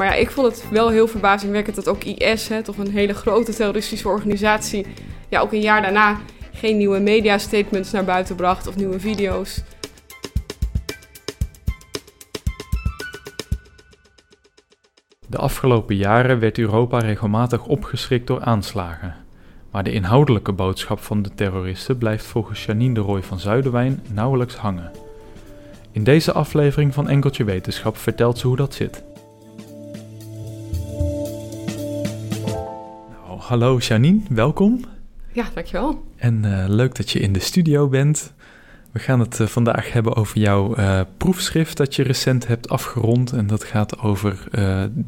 Maar ja, ik vond het wel heel verbazingwekkend dat ook IS, hè, toch een hele grote terroristische organisatie, ja, ook een jaar daarna geen nieuwe media-statements naar buiten bracht of nieuwe video's. De afgelopen jaren werd Europa regelmatig opgeschrikt door aanslagen. Maar de inhoudelijke boodschap van de terroristen blijft volgens Janine de Roy van Zuiderwijn nauwelijks hangen. In deze aflevering van Enkeltje Wetenschap vertelt ze hoe dat zit. Hallo Janine, welkom. Ja, dankjewel. En uh, leuk dat je in de studio bent. We gaan het uh, vandaag hebben over jouw uh, proefschrift dat je recent hebt afgerond. En dat gaat over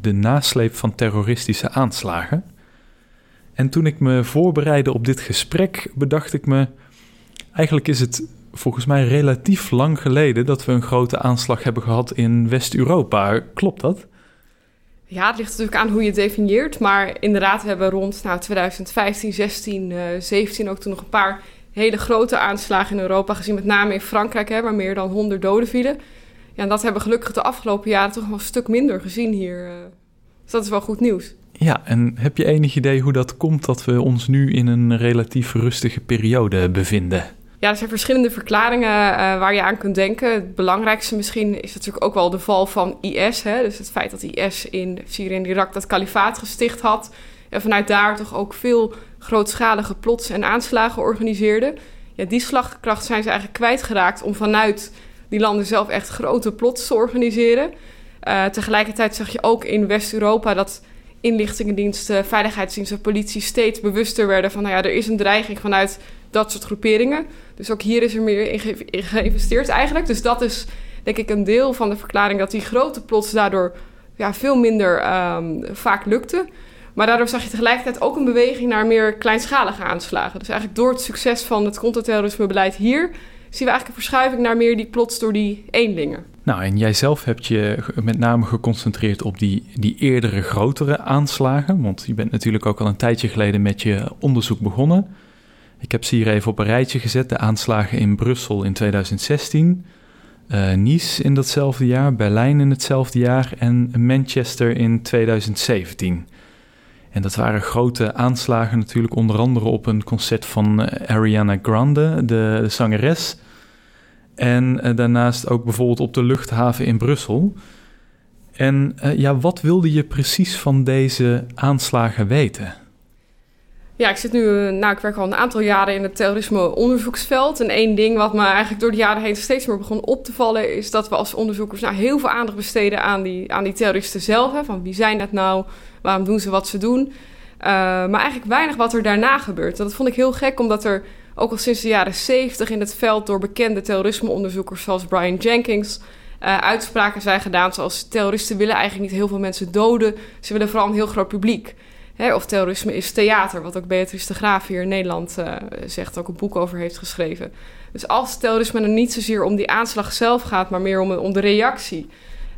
de nasleep van terroristische aanslagen. En toen ik me voorbereidde op dit gesprek, bedacht ik me. Eigenlijk is het volgens mij relatief lang geleden dat we een grote aanslag hebben gehad in West-Europa. Klopt dat? Ja, het ligt natuurlijk aan hoe je het definieert. Maar inderdaad, we hebben rond nou, 2015, 16, uh, 17 ook toen nog een paar hele grote aanslagen in Europa gezien. Met name in Frankrijk, hè, waar meer dan 100 doden vielen. Ja, en dat hebben we gelukkig de afgelopen jaren toch wel een stuk minder gezien hier. Uh, dus dat is wel goed nieuws. Ja, en heb je enig idee hoe dat komt dat we ons nu in een relatief rustige periode bevinden? Ja, er zijn verschillende verklaringen uh, waar je aan kunt denken. Het belangrijkste misschien is natuurlijk ook wel de val van IS. Hè? Dus het feit dat IS in Syrië en Irak dat kalifaat gesticht had. En vanuit daar toch ook veel grootschalige plots en aanslagen organiseerde. Ja, die slagkracht zijn ze eigenlijk kwijtgeraakt om vanuit die landen zelf echt grote plots te organiseren. Uh, tegelijkertijd zag je ook in West-Europa dat inlichtingendiensten, veiligheidsdiensten, politie steeds bewuster werden van, nou ja, er is een dreiging vanuit dat soort groeperingen. Dus ook hier is er meer in, ge in geïnvesteerd eigenlijk. Dus dat is denk ik een deel van de verklaring dat die grote plots daardoor ja, veel minder um, vaak lukte. Maar daardoor zag je tegelijkertijd ook een beweging naar meer kleinschalige aanslagen. Dus eigenlijk door het succes van het counterterrorismebeleid hier zien we eigenlijk een verschuiving naar meer die plots door die eenlingen. Nou, en jij zelf hebt je met name geconcentreerd op die, die eerdere grotere aanslagen. Want je bent natuurlijk ook al een tijdje geleden met je onderzoek begonnen. Ik heb ze hier even op een rijtje gezet. De aanslagen in Brussel in 2016, uh, Nice in datzelfde jaar, Berlijn in hetzelfde jaar en Manchester in 2017. En dat waren grote aanslagen natuurlijk, onder andere op een concert van Ariana Grande, de, de zangeres. En uh, daarnaast ook bijvoorbeeld op de luchthaven in Brussel. En uh, ja, wat wilde je precies van deze aanslagen weten? Ja, ik zit nu, nou, ik werk al een aantal jaren in het terrorisme-onderzoeksveld. En één ding wat me eigenlijk door de jaren heen steeds meer begon op te vallen, is dat we als onderzoekers nou heel veel aandacht besteden aan die, aan die terroristen zelf. Hè, van wie zijn dat nou? Waarom doen ze wat ze doen? Maar eigenlijk weinig wat er daarna gebeurt. En dat vond ik heel gek, omdat er ook al sinds de jaren 70 in het veld door bekende terrorismeonderzoekers zoals Brian Jenkins uh, uitspraken zijn gedaan. Zoals terroristen willen eigenlijk niet heel veel mensen doden. Ze willen vooral een heel groot publiek. Hè, of terrorisme is theater, wat ook Beatrice de Graaf hier in Nederland uh, zegt, ook een boek over heeft geschreven. Dus als terrorisme er niet zozeer om die aanslag zelf gaat, maar meer om, de reactie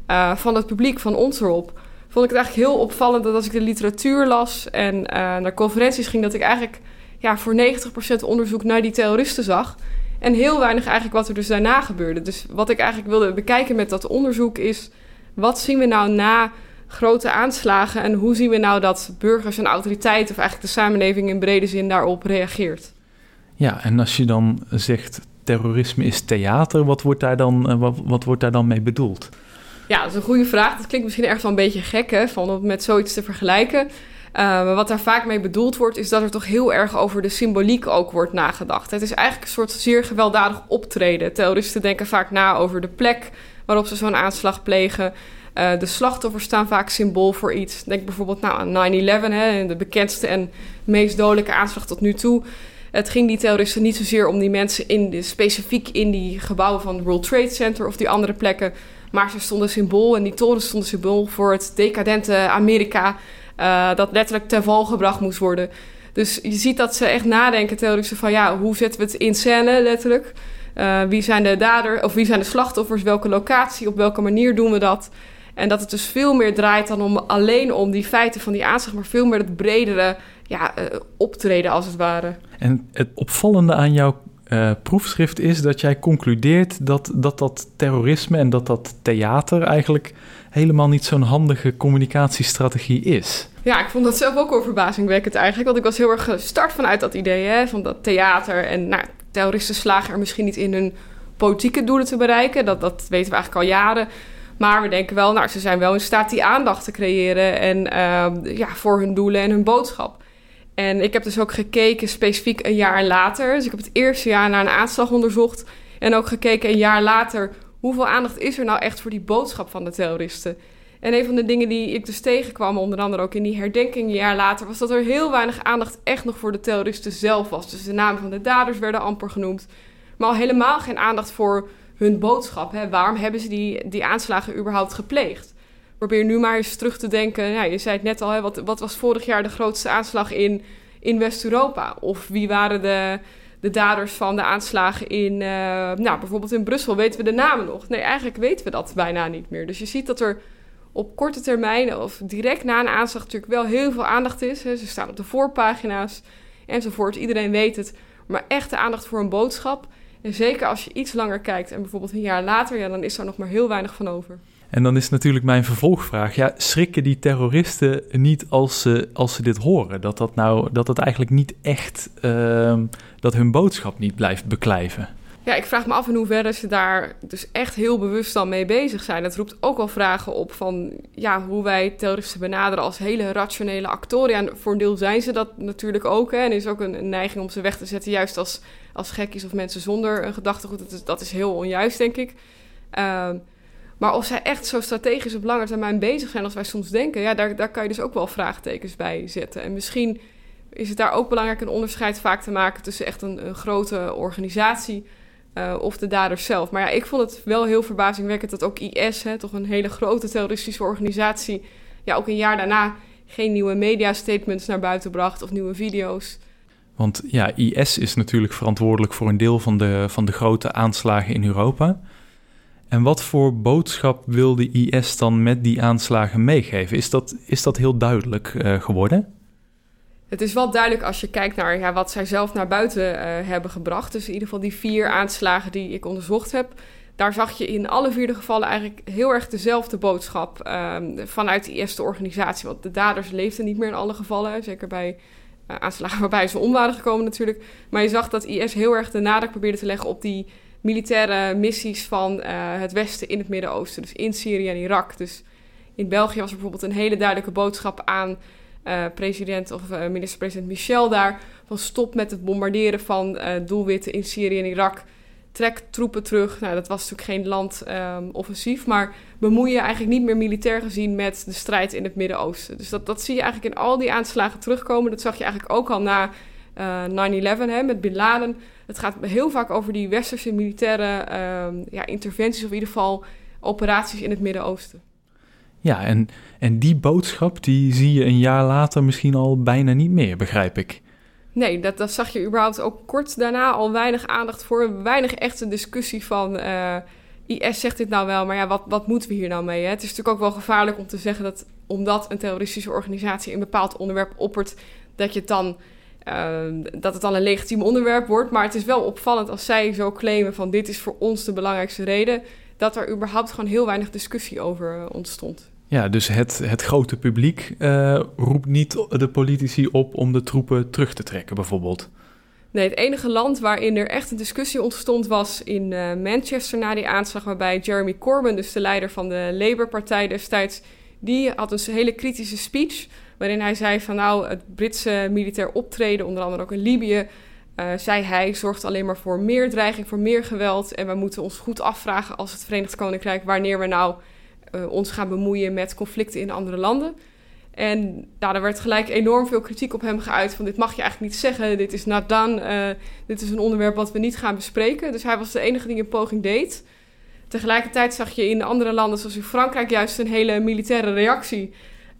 uh, van het publiek, van ons erop, vond ik het eigenlijk heel opvallend dat als ik de literatuur las en naar conferenties ging, dat ik eigenlijk ja, voor 90% onderzoek naar die terroristen zag. En heel weinig eigenlijk wat er dus daarna gebeurde. Dus wat ik eigenlijk wilde bekijken met dat onderzoek is... wat zien we nou na grote aanslagen... en hoe zien we nou dat burgers en autoriteiten... of eigenlijk de samenleving in brede zin daarop reageert? Ja, en als je dan zegt terrorisme is theater... wat wordt daar dan, wat, wat wordt daar dan mee bedoeld? Ja, dat is een goede vraag. Dat klinkt misschien ergens wel een beetje gek, hè, van om met zoiets te vergelijken. Maar wat daar vaak mee bedoeld wordt, is dat er toch heel erg over de symboliek ook wordt nagedacht. Het is eigenlijk een soort zeer gewelddadig optreden. Terroristen denken vaak na over de plek waarop ze zo'n aanslag plegen. Uh, de slachtoffers staan vaak symbool voor iets. Denk bijvoorbeeld nou, aan 9-11, de bekendste en meest dodelijke aanslag tot nu toe. Het ging die terroristen niet zozeer om die mensen in de, specifiek in die gebouwen van het World Trade Center of die andere plekken. Maar ze stonden symbool en die torens stonden symbool voor het decadente Amerika. Uh, dat letterlijk ten val gebracht moest worden. Dus je ziet dat ze echt nadenken, terroristen, van ja, hoe zetten we het in scène, letterlijk? Uh, wie zijn de dader, of wie zijn de slachtoffers, welke locatie, op welke manier doen we dat? En dat het dus veel meer draait dan om alleen om die feiten van die aanslag, maar veel meer het bredere ja, uh, optreden als het ware. En het opvallende aan jouw proefschrift is dat jij concludeert dat, dat dat terrorisme en dat dat theater eigenlijk helemaal niet zo'n handige communicatiestrategie is. Ja, ik vond dat zelf ook wel verbazingwekkend eigenlijk. Want ik was heel erg gestart vanuit dat idee hè, van dat theater. En nou, terroristen slagen er misschien niet in hun politieke doelen te bereiken. Dat, dat weten we eigenlijk al jaren. Maar we denken wel, nou, ze zijn wel in staat die aandacht te creëren en uh, ja, voor hun doelen en hun boodschap. En ik heb dus ook gekeken specifiek een jaar later. Dus ik heb het eerste jaar naar een aanslag onderzocht. En ook gekeken een jaar later hoeveel aandacht is er nou echt voor die boodschap van de terroristen. En een van de dingen die ik dus tegenkwam, onder andere ook in die herdenking een jaar later, was dat er heel weinig aandacht echt nog voor de terroristen zelf was. Dus de namen van de daders werden amper genoemd. Maar al helemaal geen aandacht voor hun boodschap. Hè? Waarom hebben ze die, die aanslagen überhaupt gepleegd? Probeer nu maar eens terug te denken. Ja, je zei het net al, hè, wat, wat was vorig jaar de grootste aanslag in, in West-Europa? Of wie waren de, de daders van de aanslagen in, uh, nou, bijvoorbeeld in Brussel? Weten we de namen nog? Nee, eigenlijk weten we dat bijna niet meer. Dus je ziet dat er op korte termijn of direct na een aanslag natuurlijk wel heel veel aandacht is. Ze staan op de voorpagina's enzovoort. Iedereen weet het. Maar echte aandacht voor een boodschap. En zeker als je iets langer kijkt en bijvoorbeeld een jaar later, ja, dan is er nog maar heel weinig van over. En dan is natuurlijk mijn vervolgvraag: ja, schrikken die terroristen niet als ze, als ze dit horen? Dat dat nou dat het eigenlijk niet echt uh, dat hun boodschap niet blijft beklijven? Ja, ik vraag me af in hoeverre ze daar dus echt heel bewust dan mee bezig zijn. Het roept ook al vragen op van ja, hoe wij terroristen benaderen als hele rationele actoren. Ja, voor een deel zijn ze dat natuurlijk ook. Hè, en is ook een, neiging om ze weg te zetten, juist als, als gekkies of mensen zonder een gedachtegoed. Dat is, dat is heel onjuist, denk ik. Uh, maar of zij echt zo strategisch op lange termijn bezig zijn als wij soms denken, ja, daar, daar kan je dus ook wel vraagtekens bij zetten. En misschien is het daar ook belangrijk een onderscheid vaak te maken tussen echt een, grote organisatie uh, of de daders zelf. Maar ja, ik vond het wel heel verbazingwekkend dat ook IS, hè, toch een hele grote terroristische organisatie, ja, ook een jaar daarna geen nieuwe media-statements naar buiten bracht of nieuwe video's. Want ja, IS is natuurlijk verantwoordelijk voor een deel van de, van de grote aanslagen in Europa. En wat voor boodschap wil de IS dan met die aanslagen meegeven? Is dat, is dat heel duidelijk uh, geworden? Het is wel duidelijk als je kijkt naar ja, wat zij zelf naar buiten uh, hebben gebracht. Dus in ieder geval die vier aanslagen die ik onderzocht heb. Daar zag je in alle vier de gevallen eigenlijk heel erg dezelfde boodschap uh, vanuit de eerste organisatie. Want de daders leefden niet meer in alle gevallen. Zeker bij uh, aanslagen waarbij ze om waren gekomen natuurlijk. Maar je zag dat IS heel erg de nadruk probeerde te leggen op die militaire missies van het Westen in het Midden-Oosten. Dus in Syrië en Irak. Dus in België was er bijvoorbeeld een hele duidelijke boodschap aan uh, president of uh, minister-president Michel daar van stop met het bombarderen van doelwitten in Syrië en Irak. Trek troepen terug. Nou, dat was natuurlijk geen landoffensief, maar bemoei je eigenlijk niet meer militair gezien met de strijd in het Midden-Oosten. Dus dat, dat zie je eigenlijk in al die aanslagen terugkomen. Dat zag je eigenlijk ook al na 9-11 met Bin Laden. Het gaat heel vaak over die westerse militaire um, ja, interventies, of in ieder geval operaties in het Midden-Oosten. Ja, en, en die boodschap die zie je een jaar later misschien al bijna niet meer, begrijp ik. Nee, dat, dat zag je überhaupt ook kort daarna al weinig aandacht voor. Weinig echte discussie van uh, IS zegt dit nou wel, maar ja, wat, wat moeten we hier nou mee? Hè? Het is natuurlijk ook wel gevaarlijk om te zeggen dat omdat een terroristische organisatie een bepaald onderwerp oppert, dat je het dan. Uh, dat het dan een legitiem onderwerp wordt. Maar het is wel opvallend als zij zo claimen van dit is voor ons de belangrijkste reden. Dat er überhaupt gewoon heel weinig discussie over ontstond. Ja, dus het, het grote publiek uh, roept niet de politici op om de troepen terug te trekken, bijvoorbeeld. Nee, het enige land waarin er echt een discussie ontstond was in uh, Manchester na die aanslag, waarbij Jeremy Corbyn, dus de leider van de Labour-partij destijds, die had een hele kritische speech waarin hij zei van nou, het Britse militair optreden, onder andere ook in Libië, uh, zei hij, zorgt alleen maar voor meer dreiging, voor meer geweld. En we moeten ons goed afvragen als het Verenigd Koninkrijk wanneer we nou uh, ons gaan bemoeien met conflicten in andere landen. En nou, er werd gelijk enorm veel kritiek op hem geuit. Van dit mag je eigenlijk niet zeggen. Dit is not done. Uh, dit is een onderwerp wat we niet gaan bespreken. Dus hij was de enige die een poging deed. Tegelijkertijd zag je in andere landen, zoals in Frankrijk, juist een hele militaire reactie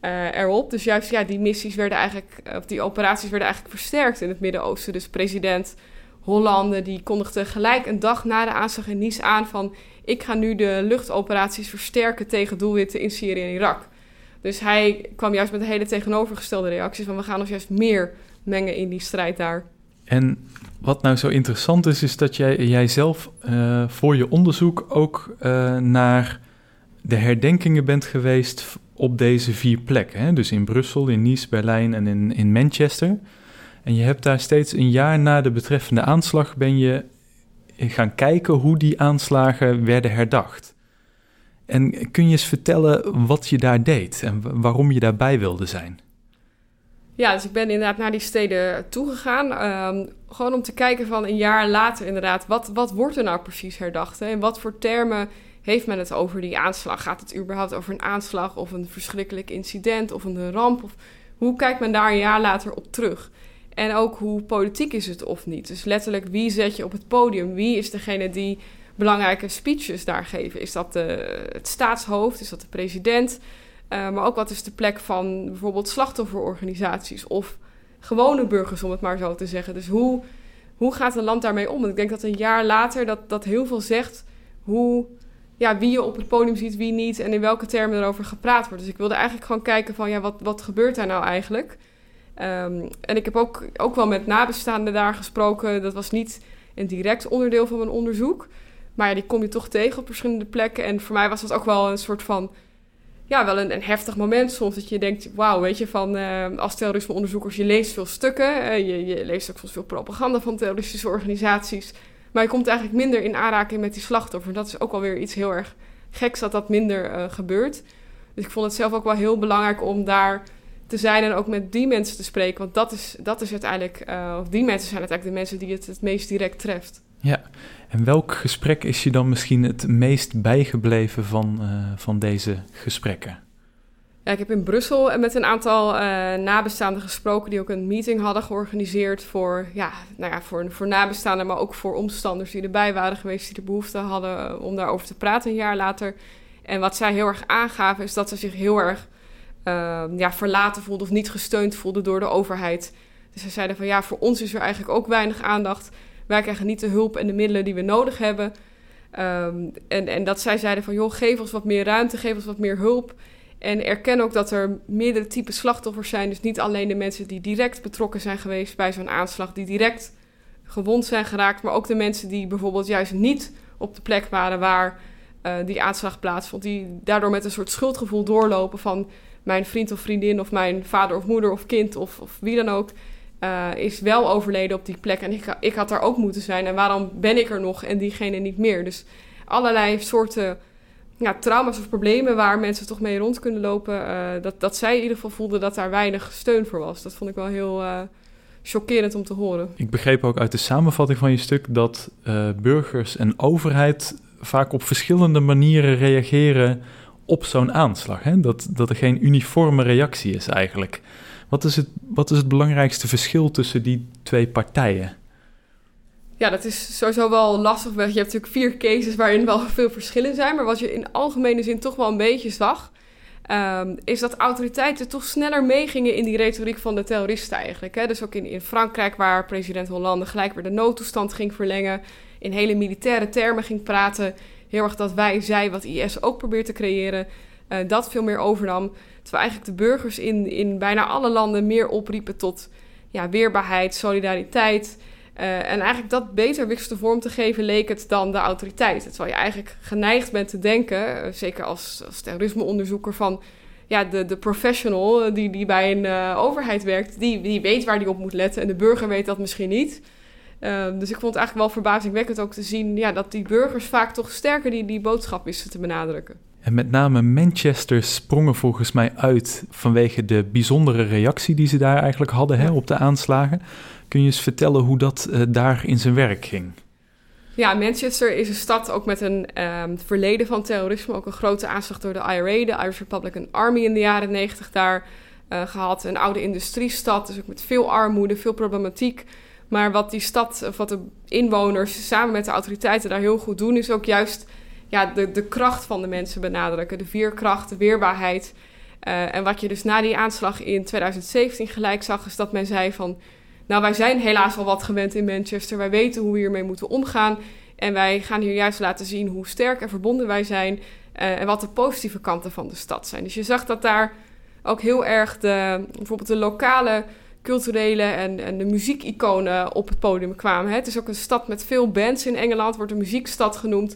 uh, erop. Dus juist ja, die missies werden eigenlijk, of die operaties werden eigenlijk versterkt in het Midden-Oosten. Dus president Hollande die kondigde gelijk een dag na de aanslag in Nice aan van ik ga nu de luchtoperaties versterken tegen doelwitten in Syrië en Irak. Dus hij kwam juist met een hele tegenovergestelde reacties van we gaan ons juist meer mengen in die strijd daar. En wat nou zo interessant is, is dat jij, jij zelf uh, voor je onderzoek ook naar de herdenkingen bent geweest op deze vier plekken. Hè? Dus in Brussel, in Nice, Berlijn en in, in Manchester. En je hebt daar steeds een jaar na de betreffende aanslag ben je gaan kijken hoe die aanslagen werden herdacht. En kun je eens vertellen wat je daar deed en waarom je daarbij wilde zijn? Ja, dus ik ben inderdaad naar die steden toegegaan. Um, gewoon om te kijken van een jaar later inderdaad, wat, wat wordt er nou precies herdacht? En wat voor termen heeft men het over die aanslag? Gaat het überhaupt over een aanslag of een verschrikkelijk incident of een ramp? Of hoe kijkt men daar een jaar later op terug? En ook hoe politiek is het of niet? Dus letterlijk, wie zet je op het podium? Wie is degene die belangrijke speeches daar geven? Is dat de, het staatshoofd? Is dat de president? Uh, maar ook wat is de plek van bijvoorbeeld slachtofferorganisaties of gewone burgers, om het maar zo te zeggen. Dus hoe, hoe gaat een land daarmee om? En ik denk dat een jaar later dat, dat heel veel zegt hoe, ja, wie je op het podium ziet, wie niet en in welke termen erover gepraat wordt. Dus ik wilde eigenlijk gewoon kijken van ja, wat, wat gebeurt daar nou eigenlijk? Um, en ik heb ook, ook wel met nabestaanden daar gesproken. Dat was niet een direct onderdeel van mijn onderzoek. Maar die kom je toch tegen op verschillende plekken. En voor mij was dat ook wel een soort van ja, wel een, een, heftig moment soms. Dat je denkt, wauw, weet je, van uh, als terrorismeonderzoekers, je leest veel stukken. Je, je, leest ook soms veel propaganda van terroristische organisaties. Maar je komt eigenlijk minder in aanraking met die slachtoffer. Dat is ook wel weer iets heel erg geks dat dat minder uh, gebeurt. Dus ik vond het zelf ook wel heel belangrijk om daar te zijn en ook met die mensen te spreken. Want dat is, dat is uiteindelijk, of die mensen zijn uiteindelijk de mensen die het het meest direct treft. Ja, en welk gesprek is je dan misschien het meest bijgebleven van, uh, van deze gesprekken? Ik heb in Brussel met een aantal uh, nabestaanden gesproken die ook een meeting hadden georganiseerd voor, ja, nou ja, voor, voor nabestaanden, maar ook voor omstanders die erbij waren geweest, die de behoefte hadden eh, om daarover te praten een jaar later. En wat zij heel erg aangaven is dat ze zich heel erg uh, ja, verlaten voelden of niet gesteund voelden door de overheid. Dus ze zeiden van ja, voor ons is er eigenlijk ook weinig aandacht. Wij krijgen niet de hulp en de middelen die we nodig hebben. Um, en, en dat zij zeiden van, joh, geef ons wat meer ruimte, geef ons wat meer hulp. En erken ook dat er meerdere typen slachtoffers zijn. Dus niet alleen de mensen die direct betrokken zijn geweest bij zo'n aanslag, die direct gewond zijn geraakt, maar ook de mensen die bijvoorbeeld juist niet op de plek waren waar uh, die aanslag plaatsvond. Die daardoor met een soort schuldgevoel doorlopen van mijn vriend of vriendin of mijn vader of moeder of kind of, of wie dan ook. Uh, is wel overleden op die plek. En ik, ik had daar ook moeten zijn. En waarom ben ik er nog en diegene niet meer? Dus allerlei soorten ja, trauma's of problemen waar mensen toch mee rond kunnen lopen. Uh, dat, dat zij in ieder geval voelden dat daar weinig steun voor was. Dat vond ik wel heel uh, chockerend om te horen. Ik begreep ook uit de samenvatting van je stuk dat burgers en overheid vaak op verschillende manieren reageren op zo'n aanslag. Hè? Dat, dat er geen uniforme reactie is eigenlijk. Wat is, het, wat is het belangrijkste verschil tussen die twee partijen? Ja, dat is sowieso wel lastig. Je hebt natuurlijk vier cases waarin wel veel verschillen zijn. Maar wat je in algemene zin toch wel een beetje zag... Um, is dat autoriteiten toch sneller meegingen in die retoriek van de terroristen eigenlijk. Hè? Dus ook in, in Frankrijk, waar president Hollande gelijk weer de noodtoestand ging verlengen... in hele militaire termen ging praten. Heel erg dat wij, zij, wat IS ook probeert te creëren... Uh, dat veel meer overnam. Terwijl eigenlijk de burgers in, in bijna alle landen meer opriepen tot ja, weerbaarheid, solidariteit. Uh, en eigenlijk dat beter wist de vorm te geven, leek het dan de autoriteit. Terwijl je eigenlijk geneigd bent te denken, uh, zeker als, als terrorismeonderzoeker, van ja, de, de professional die, die bij een overheid werkt, die, die weet waar die op moet letten. En de burger weet dat misschien niet. dus ik vond het eigenlijk wel verbazingwekkend ook te zien ja, dat die burgers vaak toch sterker die, die boodschap wisten te benadrukken. En met name Manchester sprongen volgens mij uit vanwege de bijzondere reactie die ze daar eigenlijk hadden hè, op de aanslagen. Kun je eens vertellen hoe dat uh, daar in zijn werk ging? Ja, Manchester is een stad ook met een um, verleden van terrorisme. Ook een grote aanslag door de IRA, de Irish Republican Army, in de jaren negentig daar uh, gehad. Een oude industriestad, dus ook met veel armoede, veel problematiek. Maar wat die stad, of wat de inwoners samen met de autoriteiten daar heel goed doen, is ook juist ja, de, de kracht van de mensen benadrukken. De veerkracht, de weerbaarheid. Uh, en wat je dus na die aanslag in 2017 gelijk zag, is dat men zei van... Nou, wij zijn helaas al wat gewend in Manchester. Wij weten hoe we hiermee moeten omgaan. En wij gaan hier juist laten zien hoe sterk en verbonden wij zijn. Uh, en wat de positieve kanten van de stad zijn. Dus je zag dat daar ook heel erg de, bijvoorbeeld de lokale culturele en, en de muziekiconen op het podium kwamen. Het is ook een stad met veel bands in Engeland, wordt een muziekstad genoemd.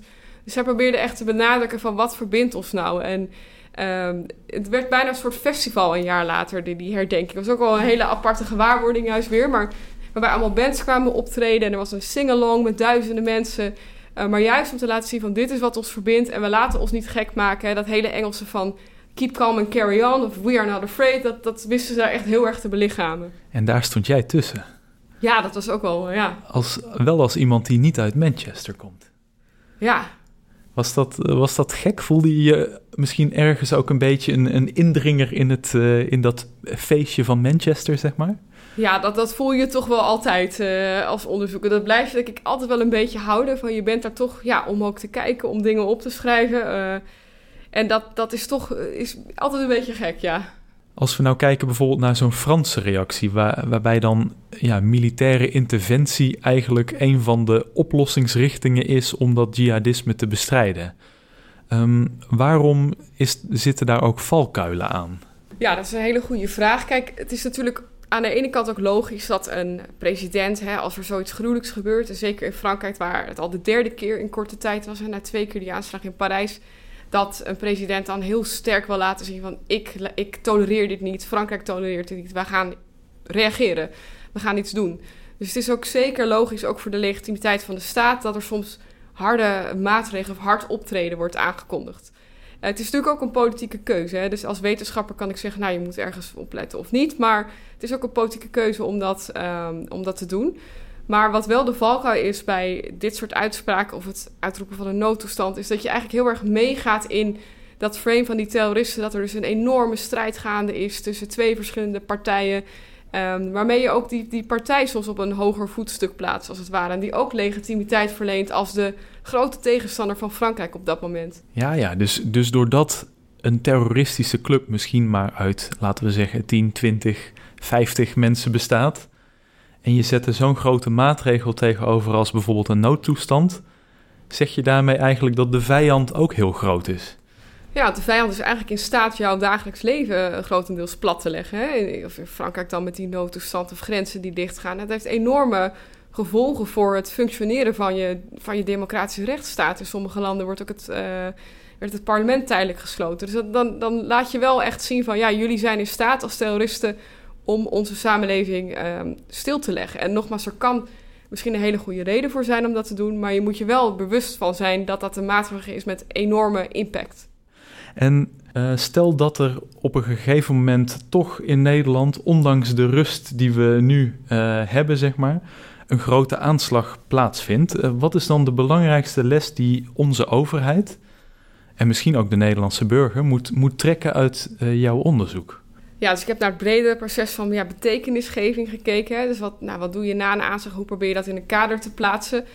Dus zij probeerde echt te benadrukken van wat verbindt ons nou. En ehm, het werd bijna een soort festival een jaar later, die, die herdenking. Het was ook wel een hele aparte gewaarwording juist weer. Maar waarbij allemaal bands kwamen optreden en er was een sing-along met duizenden mensen. Uh, maar juist om te laten zien van dit is wat ons verbindt en we laten ons niet gek maken. Hè. Dat hele Engelse van keep calm and carry on of we are not afraid, dat, dat wisten ze daar echt heel erg te belichamen. En daar stond jij tussen. Ja, dat was ook wel, ja. Als, wel als iemand die niet uit Manchester komt. Ja. Was dat, was dat gek? Voelde je je misschien ergens ook een beetje een, een indringer in, het, uh, in dat feestje van Manchester, zeg maar? Ja, dat, dat voel je toch wel altijd uh, als onderzoeker. Dat blijft denk ik altijd wel een beetje houden. Van je bent daar toch ja, om ook te kijken, om dingen op te schrijven. Uh, en dat, dat is toch is altijd een beetje gek, ja. Als we nou kijken bijvoorbeeld naar zo'n Franse reactie, waar, waarbij dan ja, militaire interventie eigenlijk een van de oplossingsrichtingen is om dat jihadisme te bestrijden. Um, waarom is, zitten daar ook valkuilen aan? Ja, dat is een hele goede vraag. Kijk, het is natuurlijk aan de ene kant ook logisch dat een president, hè, als er zoiets gruwelijks gebeurt, en zeker in Frankrijk, waar het al de derde keer in korte tijd was, en na twee keer die aanslag in Parijs, dat een president dan heel sterk wil laten zien van ik, ik tolereer dit niet, Frankrijk tolereert dit niet, wij gaan reageren, we gaan iets doen. Dus het is ook zeker logisch, ook voor de legitimiteit van de staat, dat er soms harde maatregelen of hard optreden wordt aangekondigd. Uh, het is natuurlijk ook een politieke keuze. Hè? Dus als wetenschapper kan ik zeggen, nou je moet ergens opletten of niet. Maar het is ook een politieke keuze om dat, um, om dat te doen. Maar wat wel de valkuil is bij dit soort uitspraken of het uitroepen van een noodtoestand, is dat je eigenlijk heel erg meegaat in dat frame van die terroristen. Dat er dus een enorme strijd gaande is tussen twee verschillende partijen. Um, waarmee je ook die, die partij soms op een hoger voetstuk plaatst, als het ware. En die ook legitimiteit verleent als de grote tegenstander van Frankrijk op dat moment. Ja, ja, dus, dus doordat een terroristische club misschien maar uit, laten we zeggen, 10, 20, 50 mensen bestaat. En je zet er zo'n grote maatregel tegenover als bijvoorbeeld een noodtoestand. Zeg je daarmee eigenlijk dat de vijand ook heel groot is? Ja, de vijand is eigenlijk in staat jouw dagelijks leven grotendeels plat te leggen. Hè? Of in Frankrijk dan met die noodtoestand of grenzen die dichtgaan. Het heeft enorme gevolgen voor het functioneren van je, van je democratische rechtsstaat. In sommige landen wordt ook het, uh, werd het parlement tijdelijk gesloten. Dus dan, dan laat je wel echt zien van ja, jullie zijn in staat als terroristen om onze samenleving uh, stil te leggen. En nogmaals, er kan misschien een hele goede reden voor zijn om dat te doen, maar je moet je wel bewust van zijn dat dat een maatregel is met enorme impact. En uh, stel dat er op een gegeven moment toch in Nederland, ondanks de rust die we nu uh, hebben, zeg maar, een grote aanslag plaatsvindt. Uh, wat is dan de belangrijkste les die onze overheid en misschien ook de Nederlandse burger moet, moet trekken uit jouw onderzoek? Ja, dus ik heb naar het bredere proces van ja, betekenisgeving gekeken. Dus wat, nou, wat doe je na een aanslag? Hoe probeer je dat in een kader te plaatsen?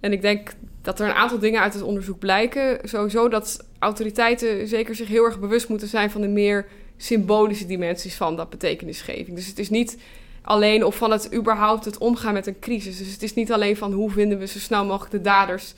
En ik denk dat er een aantal dingen uit het onderzoek blijken. Sowieso dat autoriteiten zeker zich heel erg bewust moeten zijn van de meer symbolische dimensies van dat betekenisgeving. Dus het is niet alleen of van het überhaupt het omgaan met een crisis. Dus het is niet alleen van hoe vinden we zo snel mogelijk de daders,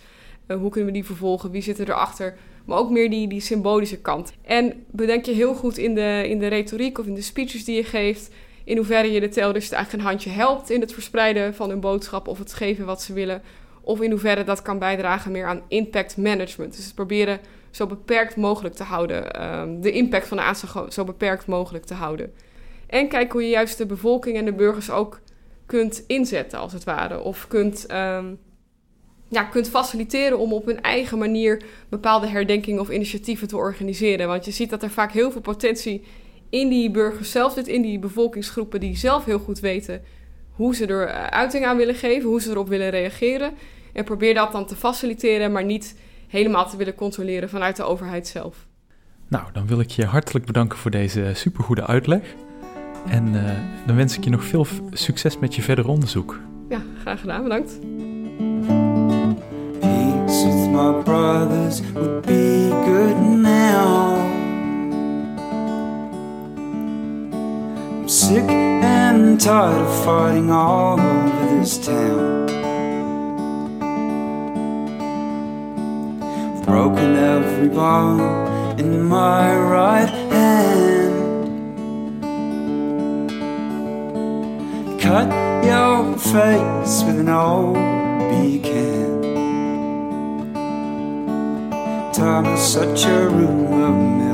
uh, hoe kunnen we die vervolgen, wie zit erachter, maar ook meer die, die symbolische kant. En bedenk je heel goed in de, in de retoriek of in de speeches die je geeft, in hoeverre je de terroristen eigenlijk een handje helpt in het verspreiden van hun boodschap of het geven wat ze willen. Of in hoeverre dat kan bijdragen meer aan impact management. Dus het proberen zo beperkt mogelijk te houden. Um, de impact van de aanslag zo beperkt mogelijk te houden. En kijk hoe je juist de bevolking en de burgers ook kunt inzetten, als het ware. Of kunt, um, ja, kunt faciliteren om op hun eigen manier bepaalde herdenkingen of initiatieven te organiseren. Want je ziet dat er vaak heel veel potentie in die burgers zelf zit, in die bevolkingsgroepen die zelf heel goed weten hoe ze er eh, uiting aan willen geven, hoe ze erop willen reageren. En probeer dat dan te faciliteren, maar niet helemaal te willen controleren vanuit de overheid zelf. Nou, dan wil ik je hartelijk bedanken voor deze supergoede uitleg. En uh, dan wens ik je nog veel succes met je verder onderzoek. Ja, graag gedaan. Bedankt. My brothers would be good now. I'm sick and tired of fighting all over this town. I've broken every bone in my right hand. Cut your face with an old can. Time is such a rumor.